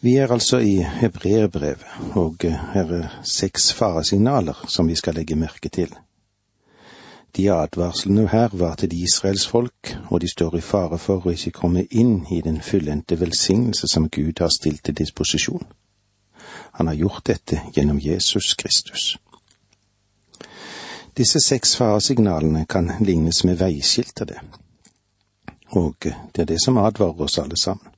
Vi er altså i hebreerbrevet, og her er seks faresignaler som vi skal legge merke til. De advarslene her var til de Israels folk, og de står i fare for å ikke komme inn i den fullendte velsignelse som Gud har stilt til disposisjon. Han har gjort dette gjennom Jesus Kristus. Disse seks faresignalene kan lignes med veiskilter, det, og det er det som advarer oss alle sammen.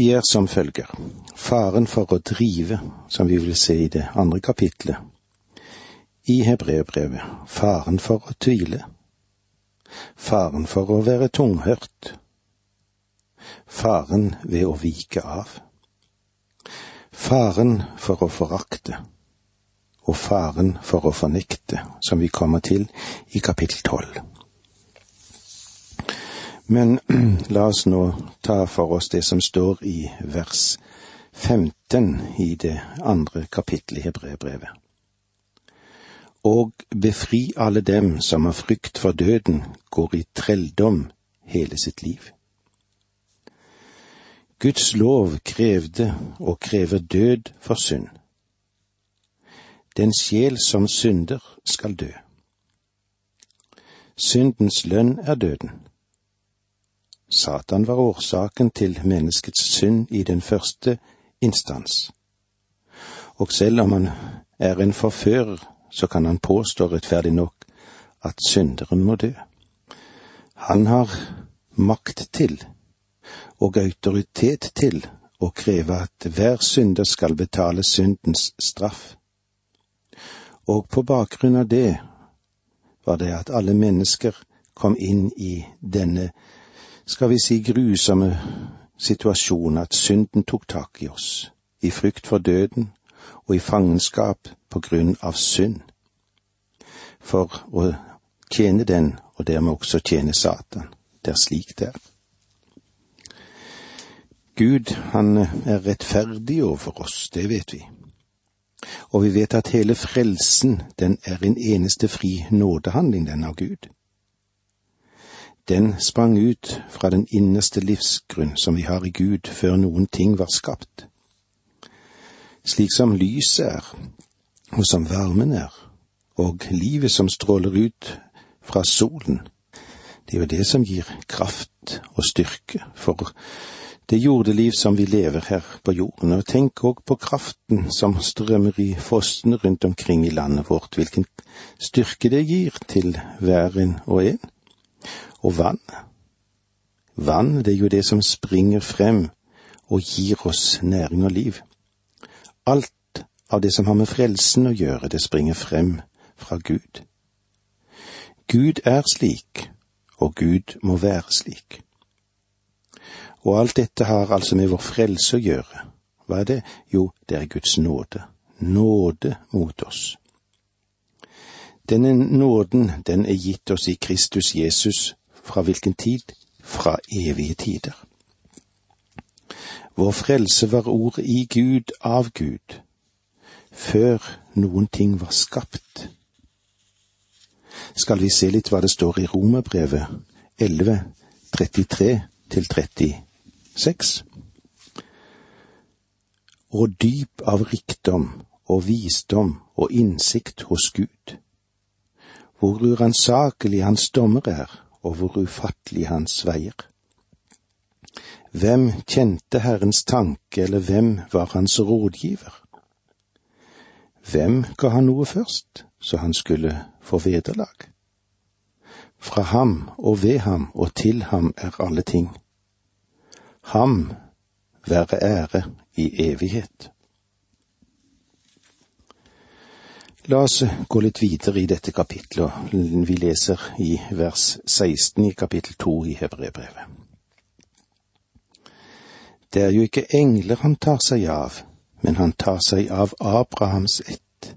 Er som følger. Faren for å drive, som vi vil se i det andre kapitlet, i hebreerbrevet, faren for å tvile, faren for å være tunghørt, faren ved å vike av, faren for å forakte. Og faren for å fornekte, som vi kommer til i kapittel tolv. Men la oss nå ta for oss det som står i vers 15 i det andre kapittelet i Hebreerbrevet. Og befri alle dem som av frykt for døden går i trelldom hele sitt liv. Guds lov krevde og krever død for synd. Den sjel som synder skal dø. Syndens lønn er døden. Satan var årsaken til menneskets synd i den første instans. Og selv om han er en forfører, så kan han påstå rettferdig nok at synderen må dø. Han har makt til og autoritet til å kreve at hver synder skal betale syndens straff. Og på bakgrunn av det var det at alle mennesker kom inn i denne skal vi si, grusomme situasjon at synden tok tak i oss, i frykt for døden og i fangenskap på grunn av synd, for å tjene den og dermed også tjene Satan. Det er slik det er. Gud, han er rettferdig overfor oss, det vet vi. Og vi vet at hele frelsen, den er en eneste fri nådehandling, den av Gud den sprang ut fra den innerste livsgrunn som vi har i Gud før noen ting var skapt. Slik som lyset er, og som varmen er, og livet som stråler ut fra solen, det er jo det som gir kraft og styrke for det jordeliv som vi lever her på jorden, og tenk òg på kraften som strømmer i fossene rundt omkring i landet vårt, hvilken styrke det gir til hver og en. Og vann. Vann, det er jo det som springer frem og gir oss næring og liv. Alt av det som har med frelsen å gjøre, det springer frem fra Gud. Gud er slik, og Gud må være slik. Og alt dette har altså med vår frelse å gjøre. Hva er det? Jo, det er Guds nåde. Nåde mot oss. Denne nåden, den er gitt oss i Kristus Jesus fra hvilken tid? Fra evige tider. Vår frelse var ordet i Gud av Gud, før noen ting var skapt. Skal vi se litt hva det står i Romerbrevet 11, 33 til 36? Og dyp av rikdom og visdom og innsikt hos Gud, hvor uransakelig hans dommer er, og hvor ufattelig hans veier. Hvem kjente Herrens tanke, eller hvem var hans rådgiver? Hvem ga han noe først, så han skulle få vederlag? Fra ham og ved ham og til ham er alle ting. Ham være ære i evighet. La oss gå litt videre i dette kapitlet. Vi leser i vers 16 i kapittel 2 i Hebrebrevet. Det er jo ikke engler han tar seg av, men han tar seg av Abrahams ett.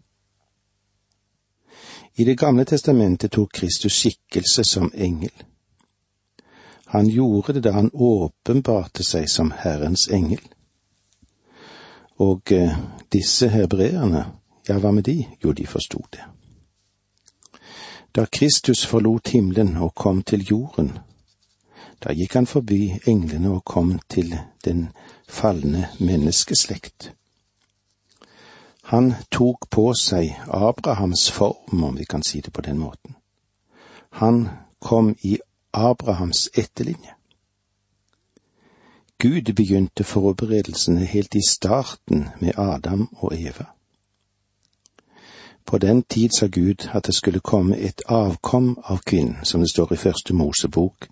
I Det gamle testamentet tok Kristus skikkelse som engel. Han gjorde det da han åpenbarte seg som Herrens engel. Og eh, disse hebreerne, ja, hva med de? Jo, de forsto det. Da Kristus forlot himmelen og kom til jorden, da gikk han forbi englene og kom til den falne menneskeslekt. Han tok på seg Abrahams form, om vi kan si det på den måten. Han kom i Abrahams etterlinje. Gud begynte forberedelsene helt i starten med Adam og Eva. På den tid sa Gud at det skulle komme et avkom av kvinnen, som det står i første Mosebok,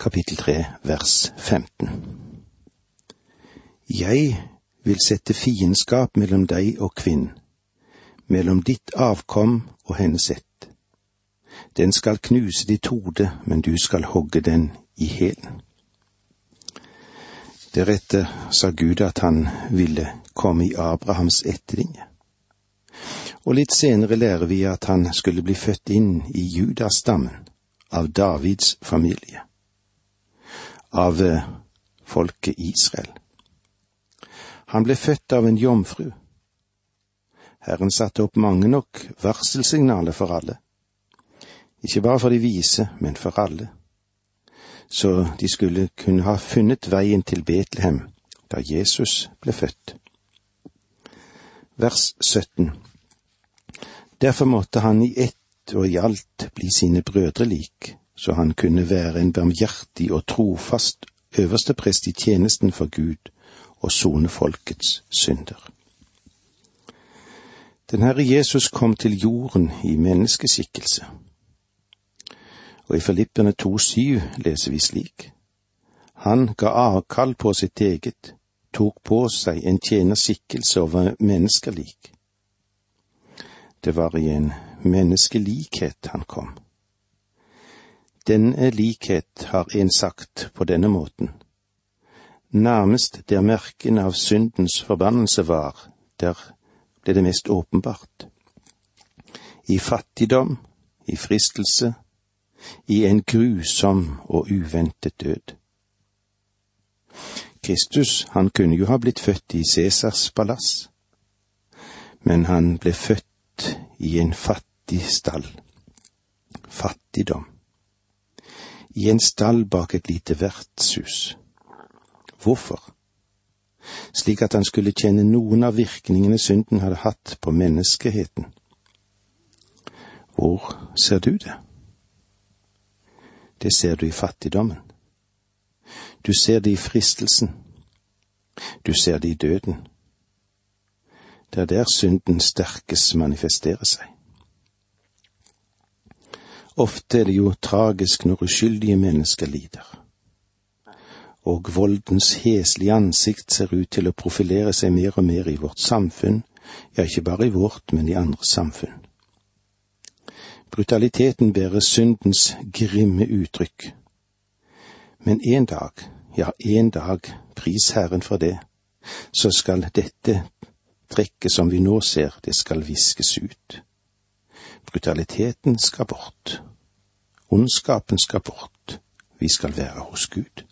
kapittel tre, vers 15. Jeg vil sette fiendskap mellom deg og kvinnen, mellom ditt avkom og hennes ett. Den skal knuse ditt hode, men du skal hogge den i hælen. Deretter sa Gud at han ville komme i Abrahams etterlinje. Og litt senere lærer vi at han skulle bli født inn i Judastammen, av Davids familie, av eh, folket Israel. Han ble født av en jomfru. Herren satte opp mange nok varselsignaler for alle. Ikke bare for de vise, men for alle. Så de skulle kunne ha funnet veien til Betlehem da Jesus ble født. Vers 17 Derfor måtte han i ett og i alt bli sine brødre lik, så han kunne være en barmhjertig og trofast øverste prest i tjenesten for Gud og sone folkets synder. Den Herre Jesus kom til jorden i menneskeskikkelse. Og i Filippene 2,7 leser vi slik. Han ga avkall på sitt eget, tok på seg en tjenerskikkelse over menneskelik. Det var i en menneskelikhet han kom. Denne likhet har en sagt på denne måten. Nærmest der merkene av syndens forbannelse var, der ble det mest åpenbart. I fattigdom, i fristelse, i en grusom og uventet død. Kristus, han kunne jo ha blitt født i Cæsars palass, men han ble født i en fattig stall. Fattigdom. I en stall bak et lite vertshus. Hvorfor? Slik at han skulle kjenne noen av virkningene synden hadde hatt på menneskeheten. Hvor ser du det? Det ser du i fattigdommen. Du ser det i fristelsen. Du ser det i døden. Det er der synden sterkest manifesterer seg. Ofte er det jo tragisk når uskyldige mennesker lider. Og voldens heslige ansikt ser ut til å profilere seg mer og mer i vårt samfunn, ja, ikke bare i vårt, men i andre samfunn. Brutaliteten bærer syndens grimme uttrykk. Men en dag, ja, en dag, pris Herren for det, så skal dette Trekket som vi nå ser, det skal viskes ut. Brutaliteten skal bort. Ondskapen skal bort. Vi skal være hos Gud.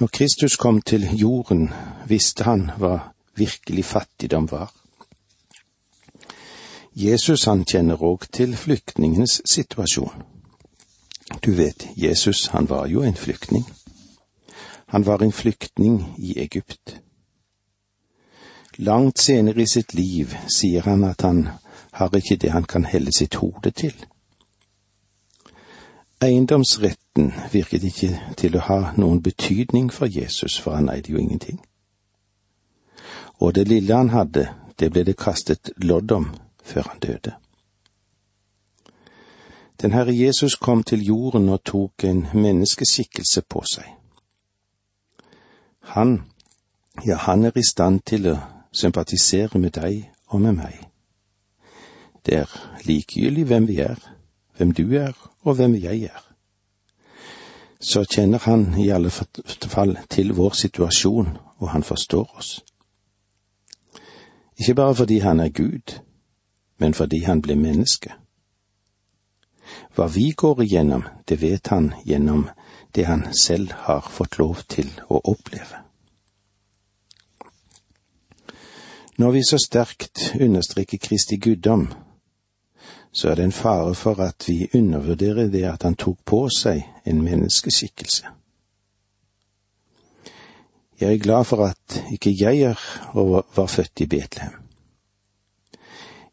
Når Kristus kom til jorden, visste han hva virkelig fattigdom var. Jesus han kjenner òg til flyktningenes situasjon. Du vet, Jesus han var jo en flyktning. Han var en flyktning i Egypt. Langt senere i sitt liv sier han at han har ikke det han kan helle sitt hode til. Eiendomsretten virket ikke til å ha noen betydning for Jesus, for han eide jo ingenting. Og det lille han hadde, det ble det kastet lodd om før han døde. Den Herre Jesus kom til jorden og tok en menneskeskikkelse på seg. Han, ja, han er i stand til å sympatisere med deg og med meg. Det er likegyldig hvem vi er, hvem du er og hvem jeg er. Så kjenner han i alle fall til vår situasjon, og han forstår oss. Ikke bare fordi han er Gud, men fordi han ble menneske. Hva vi går igjennom, det vet han gjennom det han selv har fått lov til å oppleve. Når vi så sterkt understreker Kristi guddom, så er det en fare for at vi undervurderer det at han tok på seg en menneskeskikkelse. Jeg er glad for at ikke jeg er og var født i Betlehem.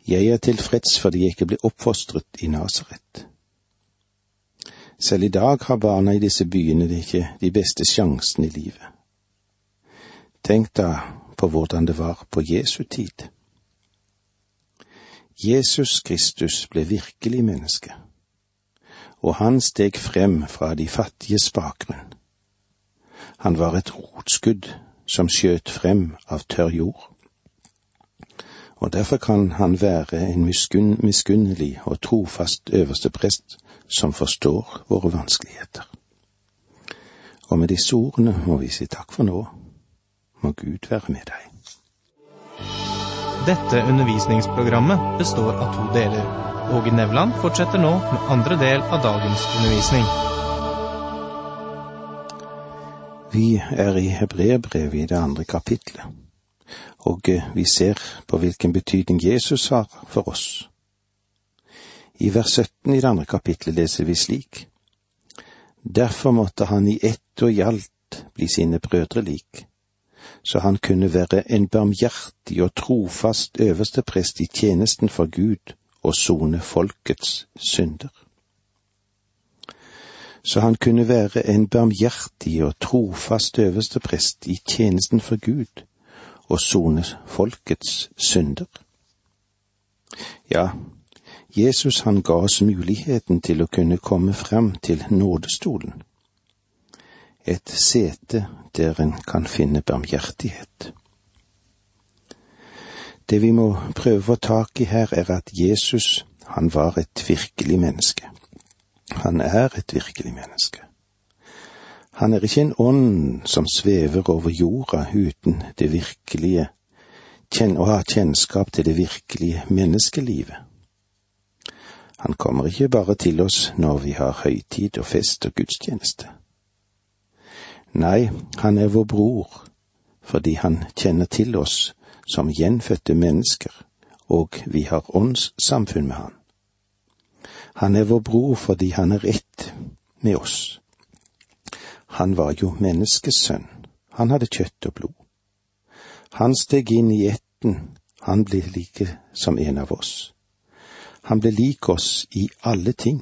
Jeg er tilfreds fordi jeg ikke ble oppfostret i Nasaret. Selv i dag har barna i disse byene det ikke de beste sjansene i livet. Tenk da på hvordan det var på Jesu tid. Jesus Kristus ble virkelig menneske, og han steg frem fra de fattiges bakgrunn. Han var et rotskudd som skjøt frem av tørr jord. Og derfor kan han være en miskunnelig og trofast øverste prest som forstår våre vanskeligheter. Og med disse ordene må vi si takk for nå. Må Gud være med deg. Dette undervisningsprogrammet består av to deler. Åge Nevland fortsetter nå med andre del av dagens undervisning. Vi er i Hebreerbrevet i det andre kapitlet, og eh, vi ser på hvilken betydning Jesus har for oss. I vers 17 i det andre kapitlet leser vi slik. Derfor måtte han i ett og i alt bli sine brødre lik, så han kunne være en barmhjertig og trofast øverste prest i tjenesten for Gud og sone folkets synder. Så han kunne være en barmhjertig og trofast øverste prest i tjenesten for Gud og sone folkets synder. Ja, Jesus han ga oss muligheten til å kunne komme frem til nådestolen, et sete der en kan finne barmhjertighet. Det vi må prøve å få tak i her, er at Jesus, han var et virkelig menneske. Han er et virkelig menneske. Han er ikke en ånd som svever over jorda uten det virkelige, å ha kjennskap til det virkelige menneskelivet. Han kommer ikke bare til oss når vi har høytid og fest og gudstjeneste. Nei, han er vår bror fordi han kjenner til oss som gjenfødte mennesker, og vi har åndssamfunn med han. Han er vår bror fordi han er ett med oss. Han var jo menneskesønn, han hadde kjøtt og blod. Han steg inn i ætten, han ble like som en av oss. Han ble lik oss i alle ting.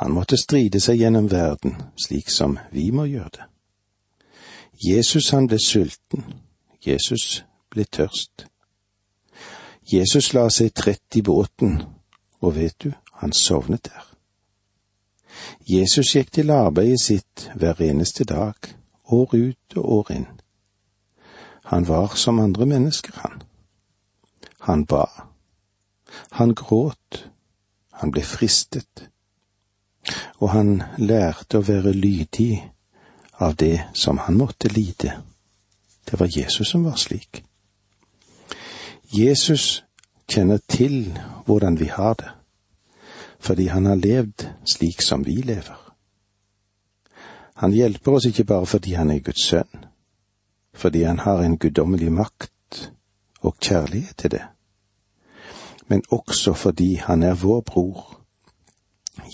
Han måtte stride seg gjennom verden slik som vi må gjøre det. Jesus han ble sulten, Jesus ble tørst. Jesus la seg trett i båten, og vet du, han sovnet der. Jesus gikk til arbeidet sitt hver eneste dag, år ut og år inn. Han var som andre mennesker, han. Han ba. Han gråt, han ble fristet, og han lærte å være lydig av det som han måtte lide. Det var Jesus som var slik. Jesus kjenner til hvordan vi har det, fordi han har levd slik som vi lever. Han hjelper oss ikke bare fordi han er Guds sønn, fordi han har en guddommelig makt og kjærlighet til det men også fordi han er vår bror.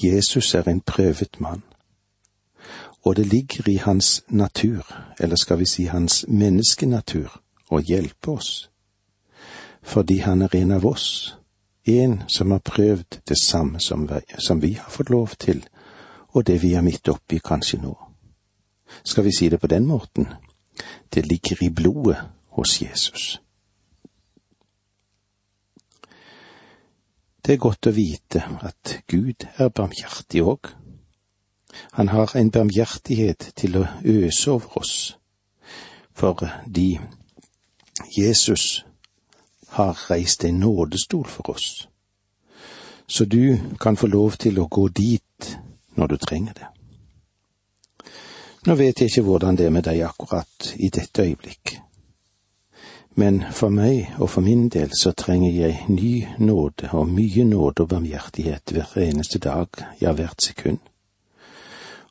Jesus er en prøvet mann, og det ligger i hans natur, eller skal vi si hans menneskenatur, å hjelpe oss, fordi han er en av oss, en som har prøvd det samme som vi, som vi har fått lov til, og det vi er midt oppi kanskje nå. Skal vi si det på den måten? Det ligger i blodet hos Jesus. Det er godt å vite at Gud er barmhjertig òg. Han har en barmhjertighet til å øse over oss, fordi Jesus har reist en nådestol for oss, så du kan få lov til å gå dit når du trenger det. Nå vet jeg ikke hvordan det er med deg akkurat i dette øyeblikk, men for meg og for min del så trenger jeg ny nåde og mye nåde og barmhjertighet hver eneste dag, ja hvert sekund.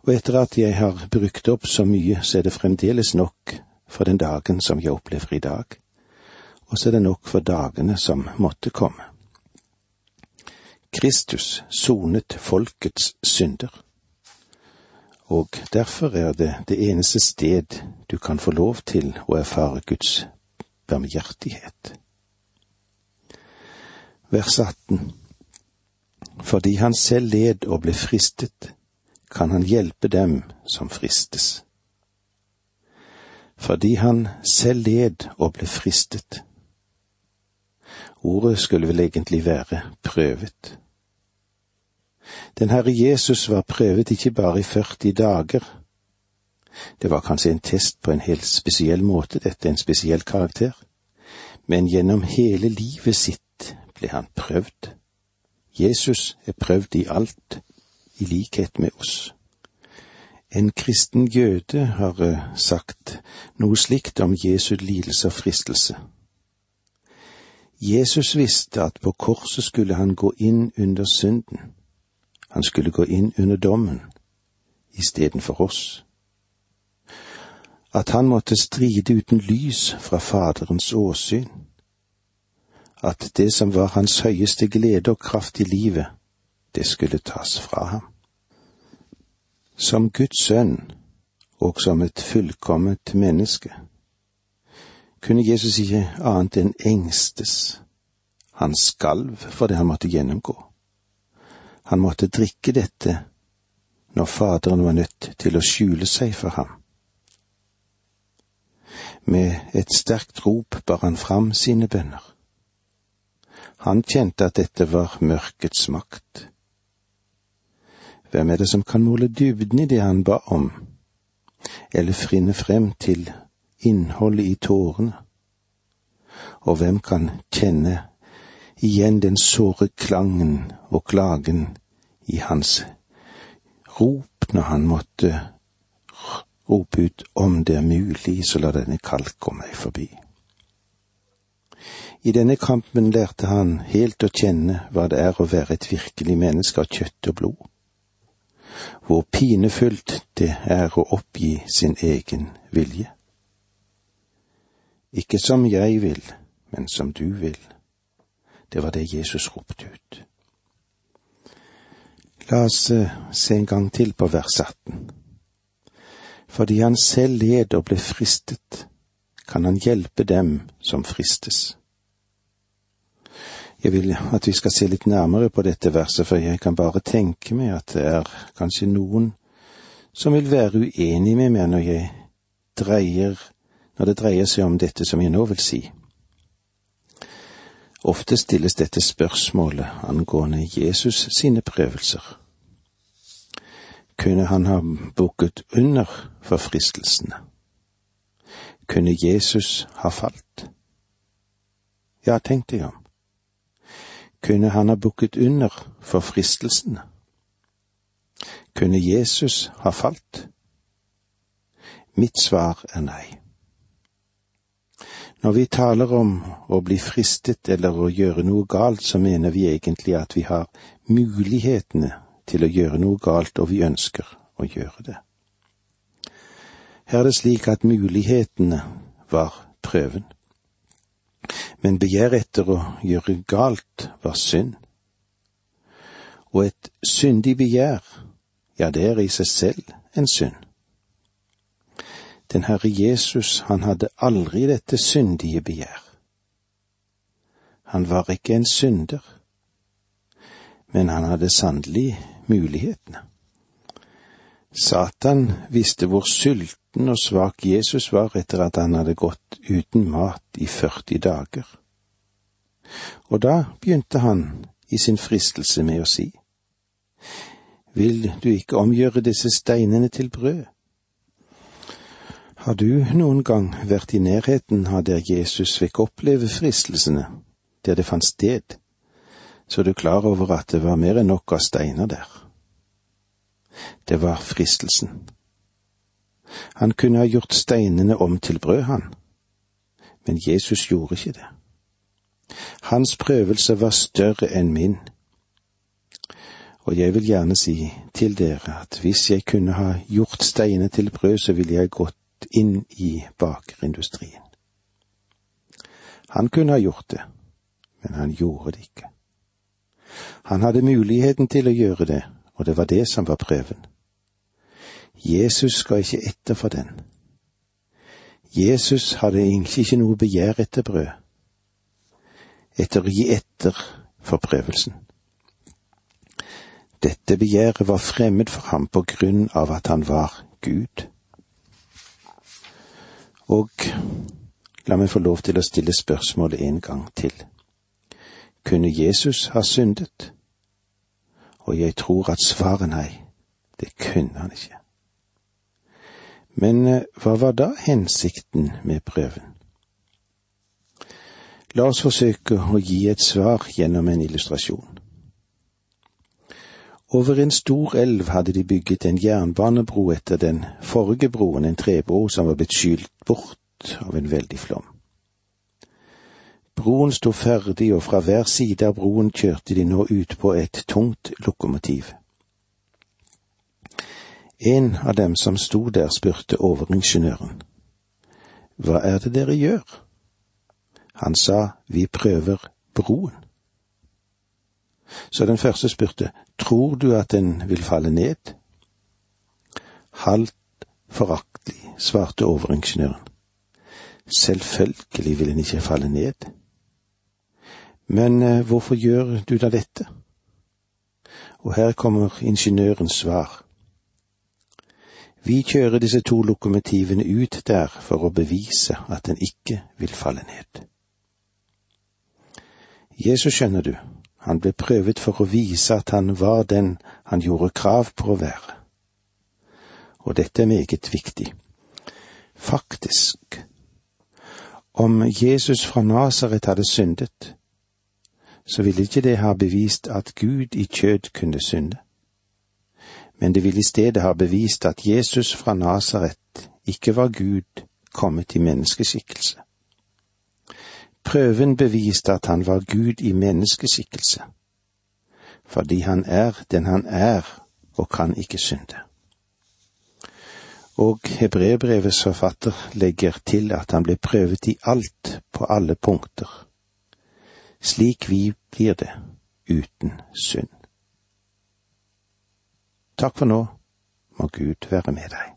Og etter at jeg har brukt opp så mye, så er det fremdeles nok for den dagen som jeg opplever i dag, og så er det nok for dagene som måtte komme. Kristus sonet folkets synder, og derfor er det det eneste sted du kan få lov til å erfare Guds barmhjertighet. Vers 18 Fordi han selv led og ble fristet, kan han hjelpe dem som fristes. Fordi han selv led og ble fristet. Ordet skulle vel egentlig være prøvet. Den Herre Jesus var prøvet ikke bare i 40 dager. Det var kanskje en test på en helt spesiell måte, dette en spesiell karakter, men gjennom hele livet sitt ble han prøvd. Jesus er prøvd i alt, i likhet med oss. En kristen jøde har eh, sagt noe slikt om Jesu lidelse og fristelse. Jesus visste at på korset skulle han gå inn under synden. Han skulle gå inn under dommen istedenfor oss. At han måtte stride uten lys fra Faderens åsyn. At det som var hans høyeste glede og kraft i livet, det skulle tas fra ham. Som Guds sønn og som et fullkomment menneske kunne Jesus ikke annet enn engstes. Han skalv for det han måtte gjennomgå. Han måtte drikke dette når Faderen var nødt til å skjule seg for ham. Med et sterkt rop bar han fram sine bønner. Han kjente at dette var mørkets makt. Hvem er det som kan måle dybden i det han ba om, eller frinne frem til innholdet i tårene? Og hvem kan kjenne igjen den såre klangen og klagen i hans rop når han måtte rope ut om det er mulig, så la denne kalk gå meg forbi. I denne kampen lærte han helt å kjenne hva det er å være et virkelig menneske av kjøtt og blod, hvor pinefullt det er å oppgi sin egen vilje. Ikke som jeg vil, men som du vil. Det var det Jesus ropte ut. La oss eh, se en gang til på vers 18. Fordi han selv led og ble fristet, kan han hjelpe dem som fristes. Jeg vil at vi skal se litt nærmere på dette verset, for jeg kan bare tenke meg at det er kanskje noen som vil være uenig med meg når jeg dreier, når det dreier seg om dette som jeg nå vil si. Ofte stilles dette spørsmålet angående Jesus sine prøvelser. Kunne han ha bukket under for fristelsene? Kunne Jesus ha falt? Ja, tenkte jeg om. Kunne han ha bukket under for fristelsene? Kunne Jesus ha falt? Mitt svar er nei. Når vi taler om å bli fristet eller å gjøre noe galt, så mener vi egentlig at vi har mulighetene til å gjøre noe galt, og vi ønsker å gjøre det. Her er det slik at mulighetene var prøven. Men begjær etter å gjøre galt var synd. Og et syndig begjær, ja, det er i seg selv en synd. Den Herre Jesus, han hadde aldri dette syndige begjær. Han var ikke en synder, men han hadde sannelig mulighetene. Satan visste hvor sulten og svak Jesus var etter at han hadde gått uten mat i 40 dager. Og da begynte han i sin fristelse med å si, Vil du ikke omgjøre disse steinene til brød? Har du noen gang vært i nærheten av der Jesus fikk oppleve fristelsene, der det fant sted, så er du klar over at det var mer enn nok av steiner der. Det var fristelsen. Han kunne ha gjort steinene om til brød, han, men Jesus gjorde ikke det. Hans prøvelse var større enn min. Og jeg vil gjerne si til dere at hvis jeg kunne ha gjort steinene til brød, så ville jeg gått inn i bakerindustrien. Han kunne ha gjort det, men han gjorde det ikke. Han hadde muligheten til å gjøre det, og det var det som var prøven. Jesus ga ikke etter for den. Jesus hadde egentlig ikke noe begjær etter brød, etter å gi etter for prøvelsen. Dette begjæret var fremmed for ham på grunn av at han var Gud. Og la meg få lov til å stille spørsmålet en gang til. Kunne Jesus ha syndet? Og jeg tror at svaret nei, det kunne han ikke. Men eh, hva var da hensikten med prøven? La oss forsøke å gi et svar gjennom en illustrasjon. Over en stor elv hadde de bygget en jernbanebro etter den forrige broen, en trebro som var blitt skylt bort av en veldig flom. Broen sto ferdig, og fra hver side av broen kjørte de nå ut på et tungt lokomotiv. En av dem som sto der, spurte overingeniøren. Hva er det dere gjør? Han sa, vi prøver broen. Så den første spurte, tror du at den vil falle ned? Halvt foraktelig svarte overingeniøren. Selvfølgelig vil den ikke falle ned. Men eh, hvorfor gjør du da dette? Og her kommer ingeniørens svar. Vi kjører disse to lokomotivene ut der for å bevise at den ikke vil falle ned. Jesus, skjønner du, han ble prøvet for å vise at han var den han gjorde krav på å være. Og dette er meget viktig. Faktisk, om Jesus fra Nasaret hadde syndet, så ville ikke det ha bevist at Gud i kjød kunne synde men det ville i stedet ha bevist at Jesus fra Nasaret ikke var Gud kommet i menneskeskikkelse. Prøven beviste at han var Gud i menneskeskikkelse, fordi han er den han er og kan ikke synde. Og hebreerbrevets forfatter legger til at han ble prøvet i alt på alle punkter, slik vi blir det uten synd. Takk for nå, må Gud være med deg.